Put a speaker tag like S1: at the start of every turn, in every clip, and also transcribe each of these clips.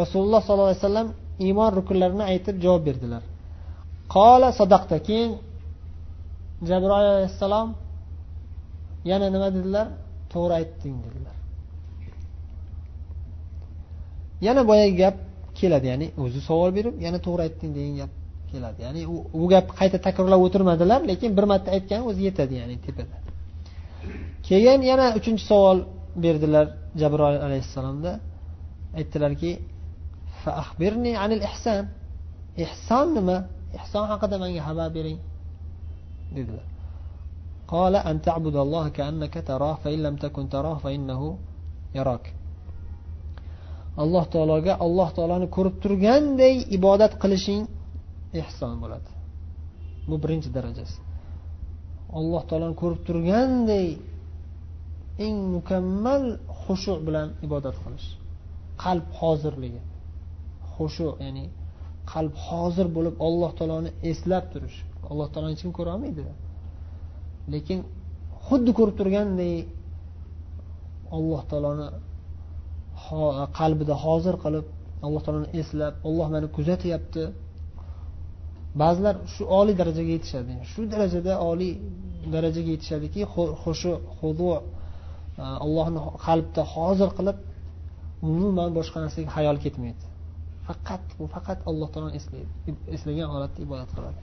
S1: rasululloh sollallohu alayhi vasallam iymon rukunlarini aytib javob berdilar. Qola sadaqta keyin jabroil alayhissalom yana nima dedilar? To'g'ri aytding dedilar. Yana boyagi gap keladi ya'ni o'zi savol berib yana to'g'ri aytding degan gap keladi. Ya'ni u gapni qayta takrorlab o'tirmadilar lekin bir marta aytgan o'zi yetadi ya'ni tepada. Keyin yana uchinchi savol berdilar jabroil alayhissalomda. Aytdilarki ehson nima ehson haqida menga xabar bering dedilar قال أن تعبد الله كأنك تراه فإن لم تكن تراه فإنه يراك alloh taologa alloh taoloni ko'rib turganday ibodat qilishing ehson bo'ladi bu birinchi darajasi alloh taoloni ko'rib turganday eng mukammal xushu bilan ibodat qilish qalb hozirligi Xushu ya'ni qalb hozir bo'lib alloh taoloni eslab turish alloh taoloni hech kim ko'rolmaydi lekin xuddi ko'rib turganday alloh taoloni qalbida hozir qilib alloh taoloni eslab olloh mani kuzatyapti. Ba'zilar shu oliy darajaga yetishadi. Shu darajada oliy darajaga yetishadiki xushu hudu e, allohni qalbda hozir qilib umuman boshqa narsaga xayol ketmaydi. Faqat u faqat alloh taoloni eslaydi eslagan holatda ibodat qiladi.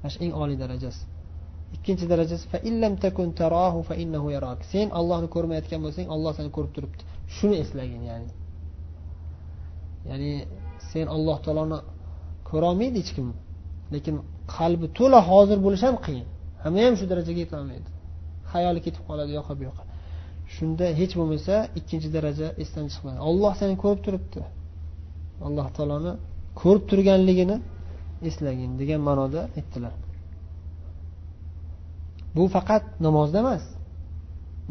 S1: Mana shu eng oliy darajasi. Ikkinchi darajasi sen ollohni ko'rmayotgan bo'lsang olloh seni ko'rib turibdi. Shuni eslagin ya'ni. Ya'ni sen alloh taoloni ko'rolmaydi hech kim. Lekin qalbi to'la hozir bo'lishi ham qiyin. Hamma ham shu darajaga yetolmaydi hayoli ketib qoladi u yoqqa bu yoqqa shunda hech bo'lmasa ikkinchi daraja esdan chiqmaydi. Olloh seni ko'rib turibdi. Alloh taoloni ko'rib turganligini eslagin degan ma'noda aytdilar. Bu faqat namozda emas.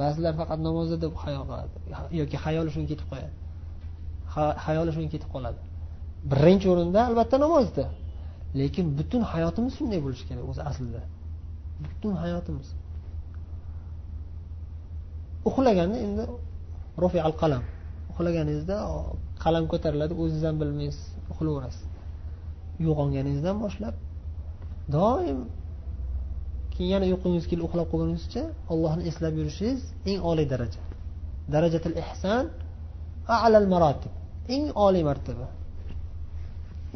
S1: Ba'zilar faqat namozda deb hayol qiladi yoki xayoli shunga ketib qo'yadi. Hayoli shunga ketib qoladi. Birinchi o'rinda albatta namozda lekin butun hayotimiz shunday bo'lishi kerak o'zi aslida. Butun hayotimiz. Uxlaganda endi rofi al qalam. Uxlaganingizda qalam ko'tariladi o'zingiz ham bilmaysiz uxlayverasiz uyg'onganingizdan boshlab doim keyin yana uyqungiz kelib uxlab qolguningizcha ollohni eslab yurishingiz eng oliy daraja. Darajatil ihson alal maratib. Eng oliy martaba.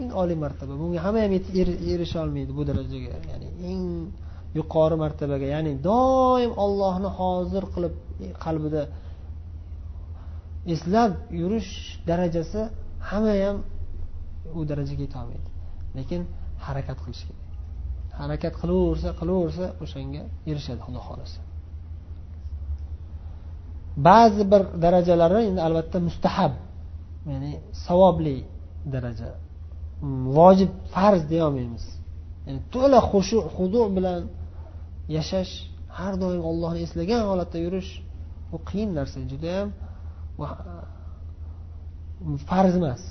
S1: Eng oliy martaba. Bunga hamma ham erisha olmaydi bu darajaga. Ya'ni eng yuqori martabaga. Ya'ni doim ollohni hozir qilib qalbida eslab yurish darajasi hamma ham u darajaga yetolmaydi lekin harakat qilish kerak. Harakat qilaversa qilaversa o'shanga erishadi xudo xohlasa. Ba'zi bir darajalari endi albatta mustahab ya'ni savobli daraja vojib farz deyolmaymiz ya'ni to'la xushu hudu bilan yashash har doim ollohni eslagan holatda yurish bu qiyin narsa judayam E, farz emas.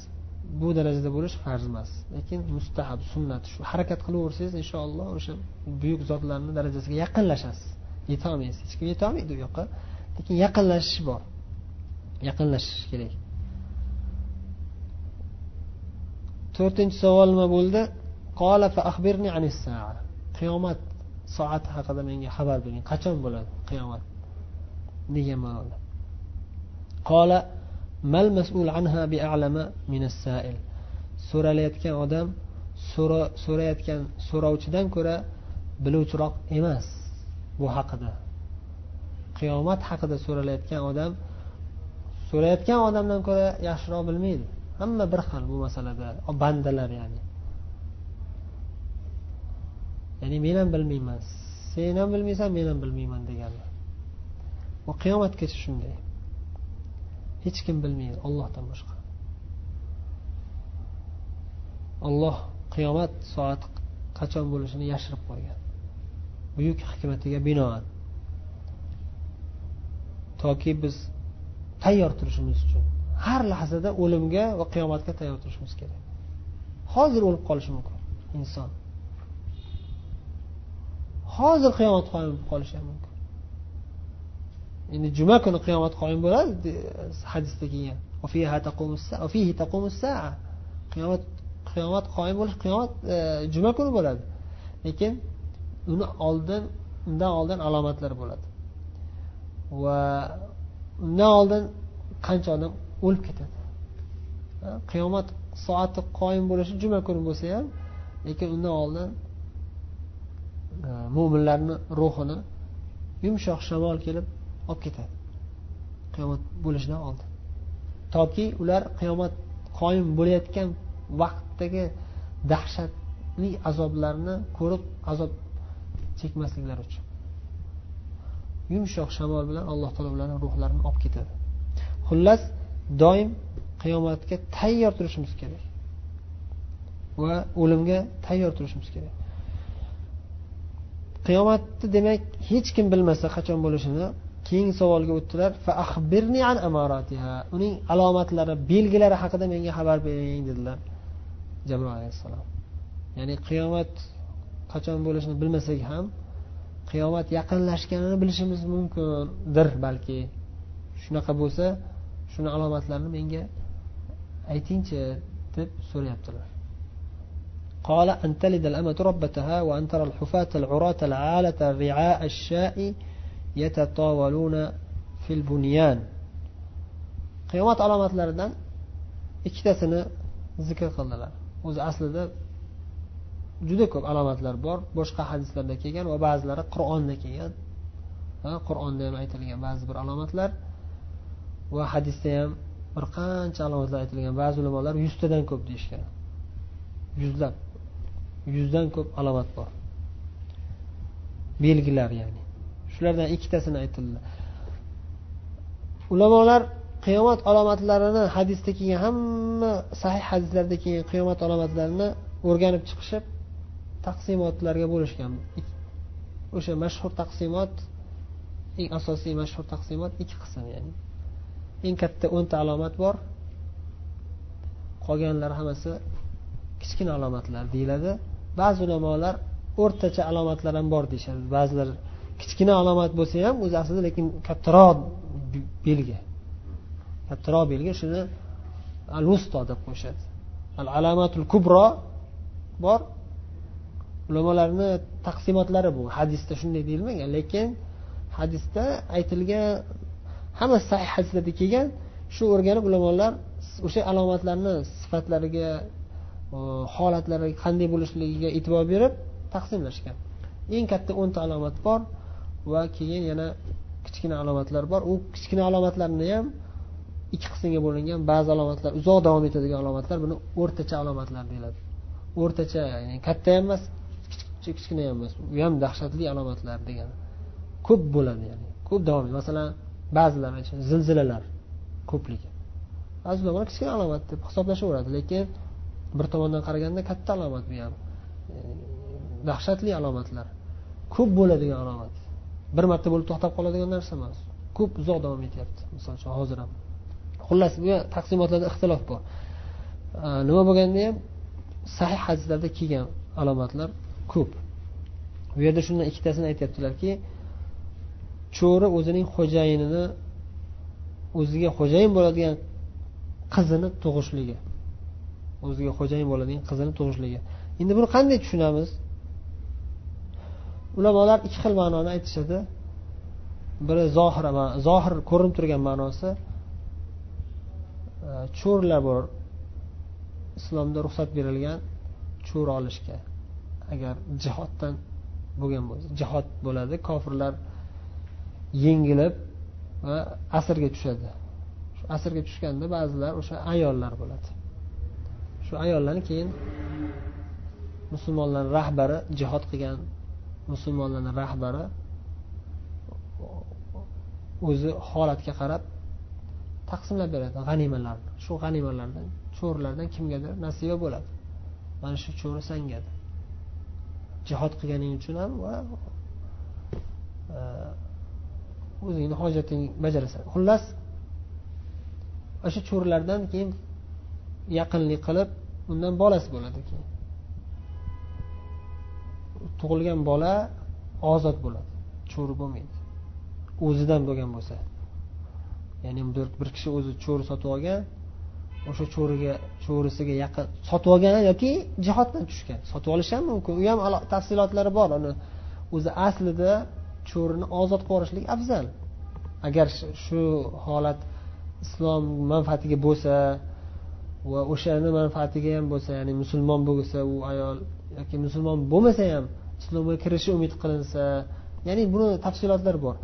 S1: Bu darajada bo'lish farz emas. Lekin mustahab sunnat shu harakat qilaversangiz inshaalloh o'sha buyuk zotlarni darajasiga yaqinlashasiz. Yetolmaysiz hech kim yetolmaydi u yoqqa. Lekin yaqinlashish bor. Yaqinlashish kerak. To'rtinchi savol nima bo'ldi? Qiyomat soati haqida menga xabar bering. Qachon bo'ladi qiyomat? Degan ma'noda qola mal mas'ul anha bi'alama sail so'ralayotgan odam so'rayotgan so'rovchidan ko'ra biluvchiroq emas bu haqida. Qiyomat haqida so'ralayotgan odam so'rayotgan odamdan ko'ra yaxshiroq bilmaydi. Hamma bir xil bu masalada bandalar ya'ni. Ya'ni men ham bilmayman sen ham bilmaysan men ham bilmayman degani va qiyomatgacha shunday. Hech kim bilmaydi ollohdan boshqa. Olloh qiyomat soati qachon bo'lishini yashirib qo'ygan. Buyuk hikmatiga binoan. Toki biz tayyor turishimiz uchun har lahzada o'limga va qiyomatga tayyor turishimiz kerak. Hozir o'lib qolishi mumkin inson. Hozir qiyomat qoyim bo'lib qolishi ham mumkin. Endi juma kuni qiyomat qoyim bo'ladi hadisda kelgan. Qiyomat qiyomat qoyim bo'lish qiyomat e, juma kuni bo'ladi. Lekin uni oldin undan oldin alomatlar bo'ladi. Va undan oldin qancha odam o'lib ketadi? Qiyomat soati qoyim bo'lishi juma kuni bo'lsa ham lekin undan oldin e, mo'minlarni ruhini yumshoq shamol kelib olib ketadi. Qiyomat bo'lishidan oldin. Toki ular qiyomat qoyim bo'layotgan vaqtdagi dahshatli azoblarni ko'rib azob chekmasliklari uchun. Yumshoq shamol bilan alloh taolo ularni ruhlarini olib ketadi. Xullas doim qiyomatga tayyor turishimiz kerak va o'limga tayyor turishimiz kerak. Qiyomatni demak hech kim bilmasa qachon bo'lishini keyingi savolga o'tdilar uning alomatlari belgilari haqida menga xabar bering dedilar jabroil alayhissalom ya'ni qiyomat qachon bo'lishini bilmasak ham qiyomat yaqinlashganini bilishimiz mumkindir balki shunaqa bo'lsa shuni alomatlarini menga aytingchi deb so'rayaptilar قال أن تلد الأمة ربتها وأن ترى الحفاة العراة العالة رعاء الشاء fil bunyan qiyomat alomatlaridan ikkitasini zikr qildilar. O'zi aslida juda ko'p alomatlar bor. Boshqa hadislarda kelgan va ba'zilari qur'onda kelgan. Qur'onda ham aytilgan ba'zi bir alomatlar va hadisda ham bir qancha alomatlar aytilgan. Ba'zi ulamolar yuztadan ko'p deyishgan. Yuzlab yuzdan ko'p alomat bor. Belgilar ya'ni. Shulardan ikkitasini aytildi ulamolar qiyomat alomatlarini hadisda kelgan hamma sahih hadislarda kelgan qiyomat alomatlarini o'rganib chiqishib taqsimotlarga bo'lishgan. O'sha mashhur taqsimot eng asosiy mashhur taqsimot ikki qism ya'ni eng katta o'nta alomat bor qolganlari hammasi kichkina alomatlar deyiladi. Ba'zi ulamolar o'rtacha alomatlar ham bor deyishadi. Ba'zilar kichkina alomat bo'lsa ham o'zi aslida lekin kattaroq belgi. Kattaroq belgi shuni al vusto deb qo'yishadi al alamatul kubro bor. Ulamolarni taqsimotlari bu. Hadisda shunday deyilmagan lekin hadisda aytilgan hamma sahih hadislarda kelgan shu o'rganib ulamolar o'sha alomatlarni sifatlariga holatlariga qanday bo'lishligiga e'tibor berib taqsimlashgan. Eng katta o'nta alomat bor. Va keyin yana kichkina alomatlar bor. U kichkina alomatlarni ham ikki qismga bo'lingan ba'zi alomatlar uzoq davom etadigan alomatlar buni o'rtacha alomatlar deyiladi. O'rtacha ya'ni katta ham emas kichkina ham emas. U ham dahshatli alomatlar degani ko'p bo'ladi ya'ni ko'p davom etadi. Masalan ba'zilar zilzilalar ko'pligi. Ba'zi ulamolar kichkina alomat deb hisoblashaveradi lekin bir tomondan qaraganda katta alomat bu ham. Dahshatli alomatlar ko'p bo'ladigan alomat. Bir marta bo'lib to'xtab qoladigan narsa emas. Ko'p uzoq davom etyapti. Misol uchun hozir ham. Xullas bu taqsimotlarda ixtilof bor. Nima bo'lganda ham sahih hadislarda kelgan alomatlar ko'p. Bu yerda shundan ikkitasini aytyaptilarki cho'ri o'zining xo'jayinini o'ziga xo'jayin bo'ladigan qizini tug'ishligi. O'ziga xo'jayin bo'ladigan qizini tug'ishligi. Endi buni qanday tushunamiz? Ulamolar ikki xil ma'noni aytishadi. Biri zohir zohir ko'rinib turgan ma'nosi e, cho'rlar bor. Islomda ruxsat berilgan cho'r olishga. Agar jihoddan bo'lgan bo'lsa jihod bo'ladi kofirlar yengilib va asrga tushadi. Shu asrga tushganda ba'zilar o'sha ayollar bo'ladi. Shu ayollarni keyin musulmonlarni rahbari jihod qilgan musulmonlarni rahbari o'zi holatga qarab taqsimlab beradi. G'animalarni. Shu g'animalardan cho'rlardan kimgadir nasiba bo'ladi. Mana shu cho'ri sanga jihod qilganing uchun ham va e, o'zingni hojatingni bajarasan. Xullas o'sha cho'rilardan keyin yaqinlik qilib undan bolasi bo'ladi keyin. Tug'ilgan bola ozod bo'ladi. Cho'ri bo'lmaydi. O'zidan bo'lgan bo'lsa. Ya'ni bir kishi o'zi cho'ri sotib olgan o'sha cho'riga cho'risiga yaqin sotib olgan yoki jihoddan tushgan. Sotib olish ham mumkin. U ham tafsilotlari bor. Uni o'zi aslida cho'rini ozod qilib yuborishlik afzal. Agar shu holat islom manfaatiga bo'lsa va o'shani manfaatiga ham bo'lsa ya'ni musulmon bo'lsa u ayol yoki musulmon bo'lmasa ham islomga kirishi umid qilinsa ya'ni buni tafsilotlari bor.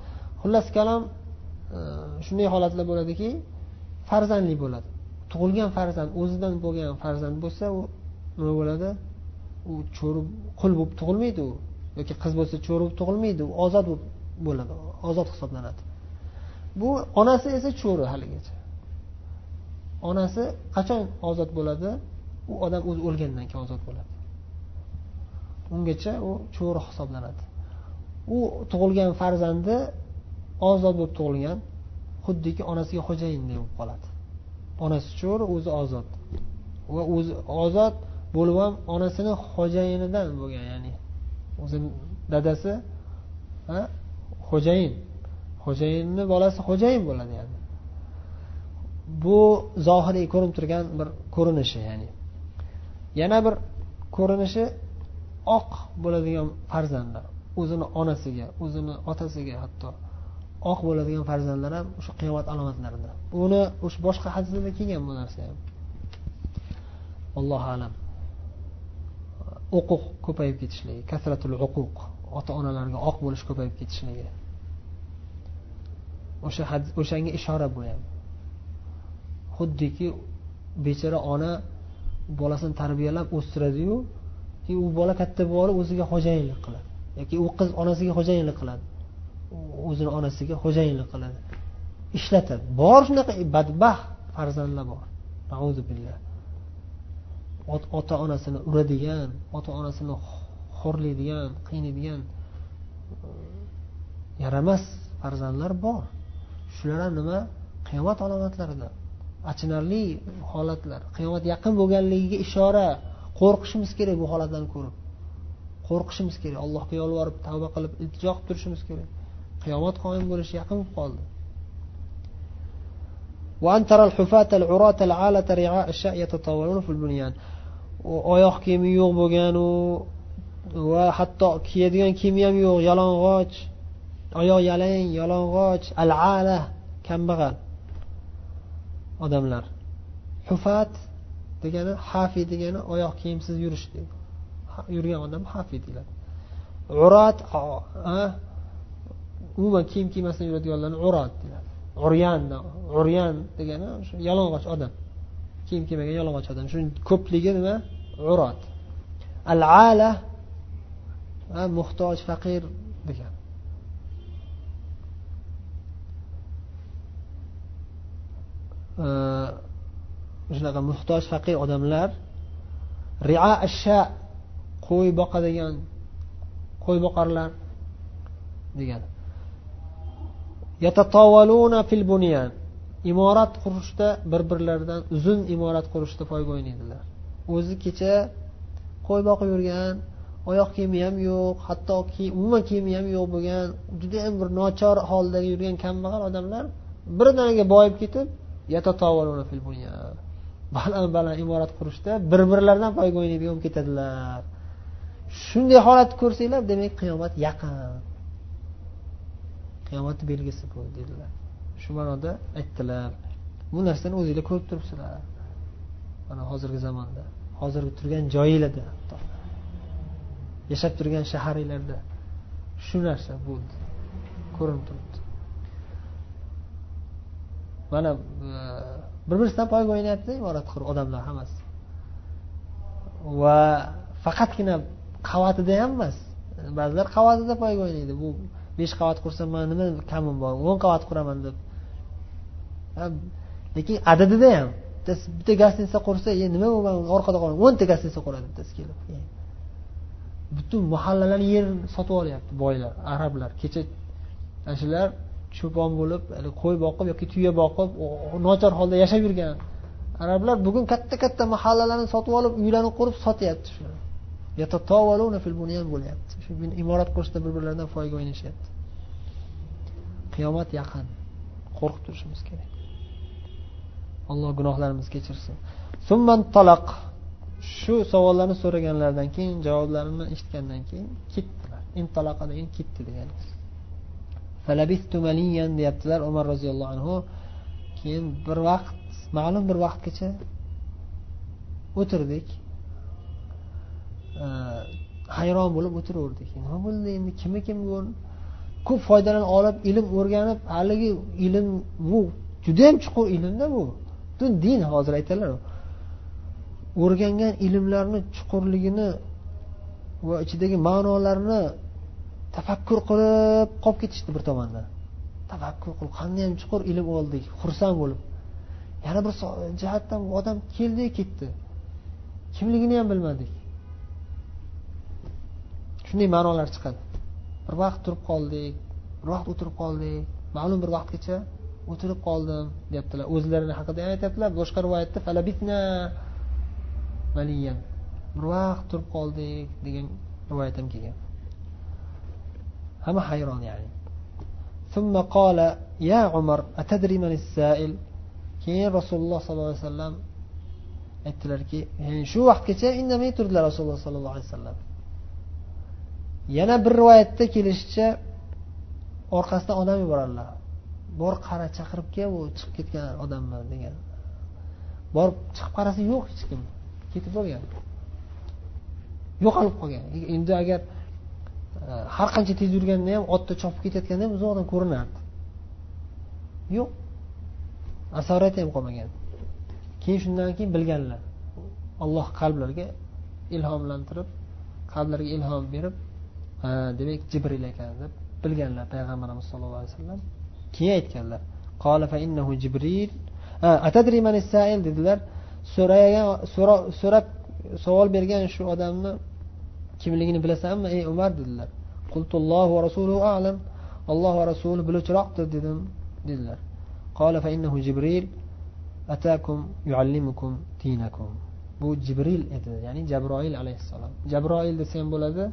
S1: Xullas kalom e, shunday holatlar bo'ladiki farzandli bo'ladi. Tug'ilgan farzand o'zidan bo'lgan farzand bo'lsa u nima bo'ladi? U cho'ri qul bo'lib tug'ilmaydi u. Yoki qiz bo'lsa cho'ri bo'lib tug'ilmaydi u ozod bo'ladi ozod hisoblanadi. Bu onasi esa cho'ri haligacha. Onasi qachon ozod bo'ladi? U odam o'zi o'lgandan keyin ozod bo'ladi. Ungacha u cho'ri hisoblanadi. U tug'ilgan farzandi ozod bo'lib tug'ilgan xuddiki onasiga xo'jayinday bo'lib qoladi. Onasi cho'ri o'zi ozod. Va o'zi ozod bo'lib ham onasini xo'jayinidan bo'lgan ya'ni o'zi dadasi xo'jayin. Xo'jayinni bolasi xo'jayin bo'ladi ya'ni. Bu zohiriy ko'rinib turgan bir ko'rinishi ya'ni yana bir ko'rinishi oq bo'ladigan farzandlar o'zini onasiga o'zini otasiga hatto oq bo'ladigan farzandlar ham o'sha qiyomat alomatlaridan buni o'sha boshqa hadislarda kelgan bu narsa ham. Allohu alam. Uquq ko'payib ketishligi kasratul uquq ota onalarga oq bo'lish ko'payib ketishligi. O'sha o'shanga ishora bu ham. Xuddiki bechora ona bolasini tarbiyalab o'stiradiyu keyin u bola katta bo'lib o'ziga xo'jayinlik qiladi. Yoki u qiz onasiga xo'jayinlik qiladi. O'zini onasiga xo'jayinlik qiladi. Ishlatadi. Bor shunaqa badbaxt farzandlar bor. Ota onasini uradigan ota onasini xo'rlaydigan qiynaydigan yaramas farzandlar bor. Shular ham nima? Qiyomat alomatlaridan achinarli holatlar qiyomat yaqin bo'lganligiga ishora qo'rqishimiz kerak bu holatlarni ko'rib qo'rqishimiz kerak allohga yolvorib tavba qilib iltijo qilib turishimiz kerak qiyomat qoyim bo'lishi yaqin bo'lib qoldi وأن ترى الحفاة العراة العالة رعاء الشاء يتطاولون في البنيان oyoq kiyimi yo'q bo'lganu va hatto kiyadigan kiyimi ham yo'q yalang'och oyoq yalang yalang'och al ala kambag'al Odamlar. Hufat degani hafi degani oyoq kiyimsiz yurish yurgan odam hafi deyiladi. Urat umuman kiyim kiymasdan yuradiganlarni urat deyiladi. Uryan uryan degani o'sha yalang'och odam. Kiyim kiymagan yalang'och odam. Shuni ko'pligi nima? Urat al ala muhtoj faqir degan. Shunaqa muhtoj faqir odamlar ria asha qo'y boqadigan qo'y boqarlar degan. Yatatovaluna fil bunyan. Imorat qurishda bir birlaridan uzun imorat qurishda poyga o'ynaydilar o'zi kecha qo'y boqib yurgan oyoq kiyimi ham yo'q hatto umuman kiyimi ham yo'q bo'lgan judayam bir nochor holda yurgan kambag'al odamlar birdaniga boyib ketib baland baland imorat qurishda bir birlaridan poyga o'ynaydigan bo'lib ketadilar. Shunday holatni ko'rsanglar demak qiyomat yaqin. Qiyomatni belgisi bu dedilar. Shu ma'noda aytdilar. Bu narsani o'zinglar ko'rib turibsizlar. Mana hozirgi zamonda. Hozirgi turgan joyinglarda yashab turgan shaharinglarda shu narsa bo'ldi. Ko'rinib turibdi. Mana e, bir birisidan poyga o'ynayapti imorat qurib odamlar hammasi. Va faqatgina qavatida ham emas. Ba'zilar qavatida poyga o'ynaydi bu besh qavat qursam man nima kamim bor? O'n qavat quraman deb. Lekin adadida ham. Bittasi bitta gostinitsa qursa e nima u man orqada qolaman o'nta gostinitsa quradi bittasi kelib. E, butun mahallalarni yer sotib olyapti boylar arablar kecha ana shular cho'pon bo'lib qo'y boqib yoki tuya boqib nochor holda yashab yurgan arablar bugun katta katta mahallalarni sotib olib uylarni qurib sotyapti bo'lyapti. Shu imorat qurishda bir birlaridan foyda o'ynashyapti. Qiyomat yaqin. Qo'rqib turishimiz kerak. Alloh gunohlarimizni kechirsin. Summan taloq shu savollarni so'raganlaridan keyin javoblarini eshitgandan keyin ketdilar intaloqa degan ketdi degani deyaptilar umar roziyallohu anhu keyin bir vaqt ma'lum bir vaqtgacha o'tirdik. Hayron bo'lib o'tiraverdik. Nima bo'ldi endi? Kim kimga ko'p foydalarni olib ilm o'rganib haligi ilm bu judayam chuqur ilmda bu. Butun din hozir aytadilar o'rgangan ilmlarni chuqurligini va ichidagi ma'nolarni tafakkur qilib qolib ketishdi bir tomondan tafakkur qilib qandayyam chuqur ilm oldik xursand bo'lib. Yana bir jihatdan odam keldi ketdi. Kimligini ham bilmadik. Shunday ma'nolar chiqadi. Bir vaqt turib qoldik bir vaqt o'tirib qoldik. Ma'lum bir vaqtgacha o'tirib qoldim deyaptilar. O'zlarini haqida ham aytyaptilar. Boshqa rivoyatda falabitna maliyan bir vaqt turib qoldik degan rivoyat ham kelgan. hamma hayron ya'ni ثم قال يا عمر أتدري من السائل keyin rasululloh sollallohu alayhi vasallam aytdilarki shu vaqtgacha indamay turdilar rasululloh sollallohu alayhi vasallam yana bir rivoyatda kelishicha orqasidan odam yuboradilar bor qara chaqirib kel u chiqib ketgan odammi degan borib chiqib qarasa yo'q hech kim ketib bo'lgan yo'qolib qolgan endi agar e, Э, har qancha tez yurganda ham otda chopib ketayotganda ham uzoqdan ko'rinardi. Yo'q. Asorati ham qolmagan. Keyin shundan keyin bilganlar. Alloh qalblarga ilhomlantirib qalblarga ilhom berib ha demak jibril ekan deb bilganlar payg'ambarimiz sollallohu alayhi vasallam. Keyin aytganlar jibril. Atadri sail dedilar. So'ragan so'rab savol bergan shu odamni kimligini bilasanmi ey umar dedilar qultullohu va rasuluhu alam alloh va rasuli biluvchiroqdir dedim dedilar قال فإنه جبريل أتاكم يعلمكم دينكم bu jibril edi ya'ni jabroil alayhissalom jabroil desa ham bo'ladi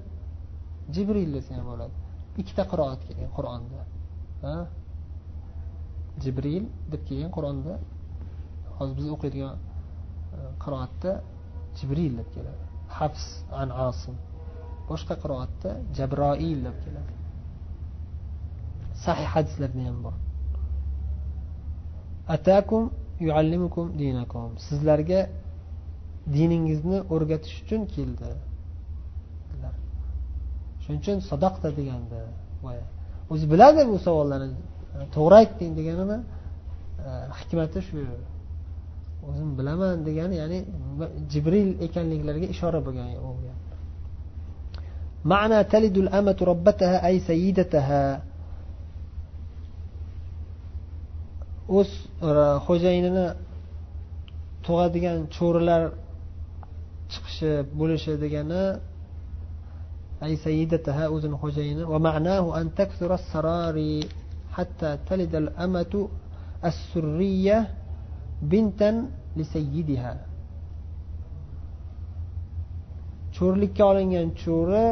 S1: jibril desa ham bo'ladi ikkita qiroat kelgan qur'onda jibril deb kelgan qur'onda hozir biz o'qiydigan e, qiroatda jibril deb keladi hafs an asim Boshqa qiroatda jabroil deb keladi. Sahih hadislarda ham bor. Atakum yuallimukum dinakum. Sizlarga diningizni o'rgatish uchun keldi. Shuning uchun sadaqta deganda o'zi biladi bu savollarni. To'g'ri aytding deganini e, hikmati shu. O'zim bilaman degani ya'ni jibril ekanliklariga ishora bo'lgan u معنى تلد الأمة ربتها أي سيدتها o'z xo'jayinini tug'adigan cho'rilar chiqishi bo'lishi degani أي سيدتها أذن خجين ومعناه أن تكثر السراري حتى تلد الأمة السرية بنتا لسيدها cho'rlikka olingan cho'ri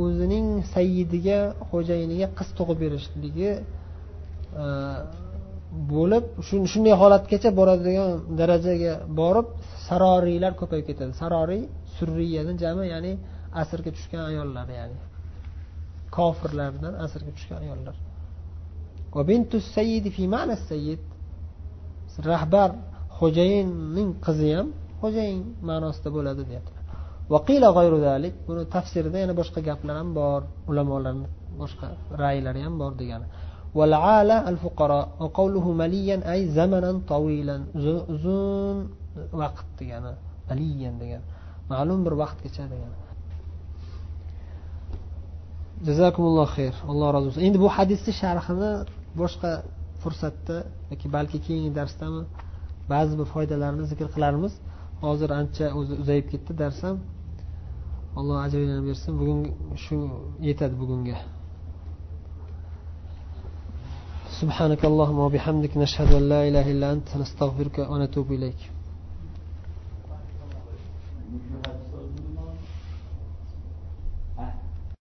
S1: o'zining sayyidiga xo'jayiniga qiz tug'ib berishligi e, bo'lib shunday holatgacha boradigan darajaga borib saroriylar ko'payib ketadi saroriy surriyadan jami ya'ni asrga tushgan ayollar ya'ni kofirlardan asrga tushgan ayollar. Rahbar xo'jayinning qizi ham xo'jayin ma'nosida bo'ladi deyaptilar buni tafsirida yana boshqa gaplar ham bor ulamolarni boshqa raylari ham bor degani والعالة الفقراء وقوله مليا أي زمنا طويلا uzun vaqt degani maliyan degani ma'lum bir vaqtgacha degani jazakumulloh xayr alloh rozi bo'lsin endi bu hadisni sharhini boshqa fursatda yoki balki keyingi darsdami ba'zi bir foydalarini zikr qilarmiz hozir ancha o'zi uzayib ketdi dars ham alloh ajrini bersin bugun shu yetadi bugunga سبحانك اللهم وبحمدك نشهد أن لا إله إلا أنت نستغفرك ونتوب إليك